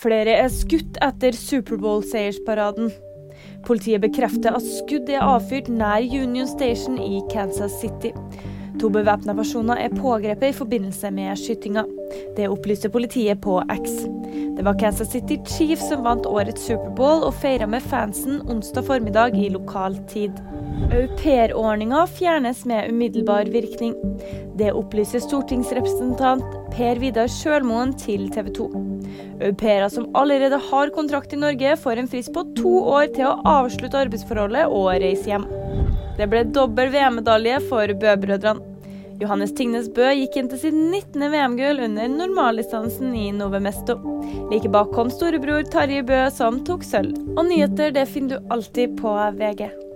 Flere er skutt etter Superbowl-seiersparaden. Politiet bekrefter at skudd er avfyrt nær Union Station i Kansas City. To bevæpna personer er pågrepet i forbindelse med skytinga. Det opplyste politiet på X. Det var Kansas City Chief som vant årets Superbowl og feira med fansen onsdag formiddag i lokal tid. Aupairordninga fjernes med umiddelbar virkning. Det opplyser stortingsrepresentant Per Vidar Sjølmoen til TV 2. Au pairer som allerede har kontrakt i Norge, får en frist på to år til å avslutte arbeidsforholdet og reise hjem. Det ble dobbel VM-medalje for Bø-brødrene. Johannes Tingnes Bø gikk inn til sitt 19. VM-gull under normaldistansen i Novemesto. Like bak kom storebror Tarjei Bø, som tok sølv. Og nyheter det finner du alltid på VG.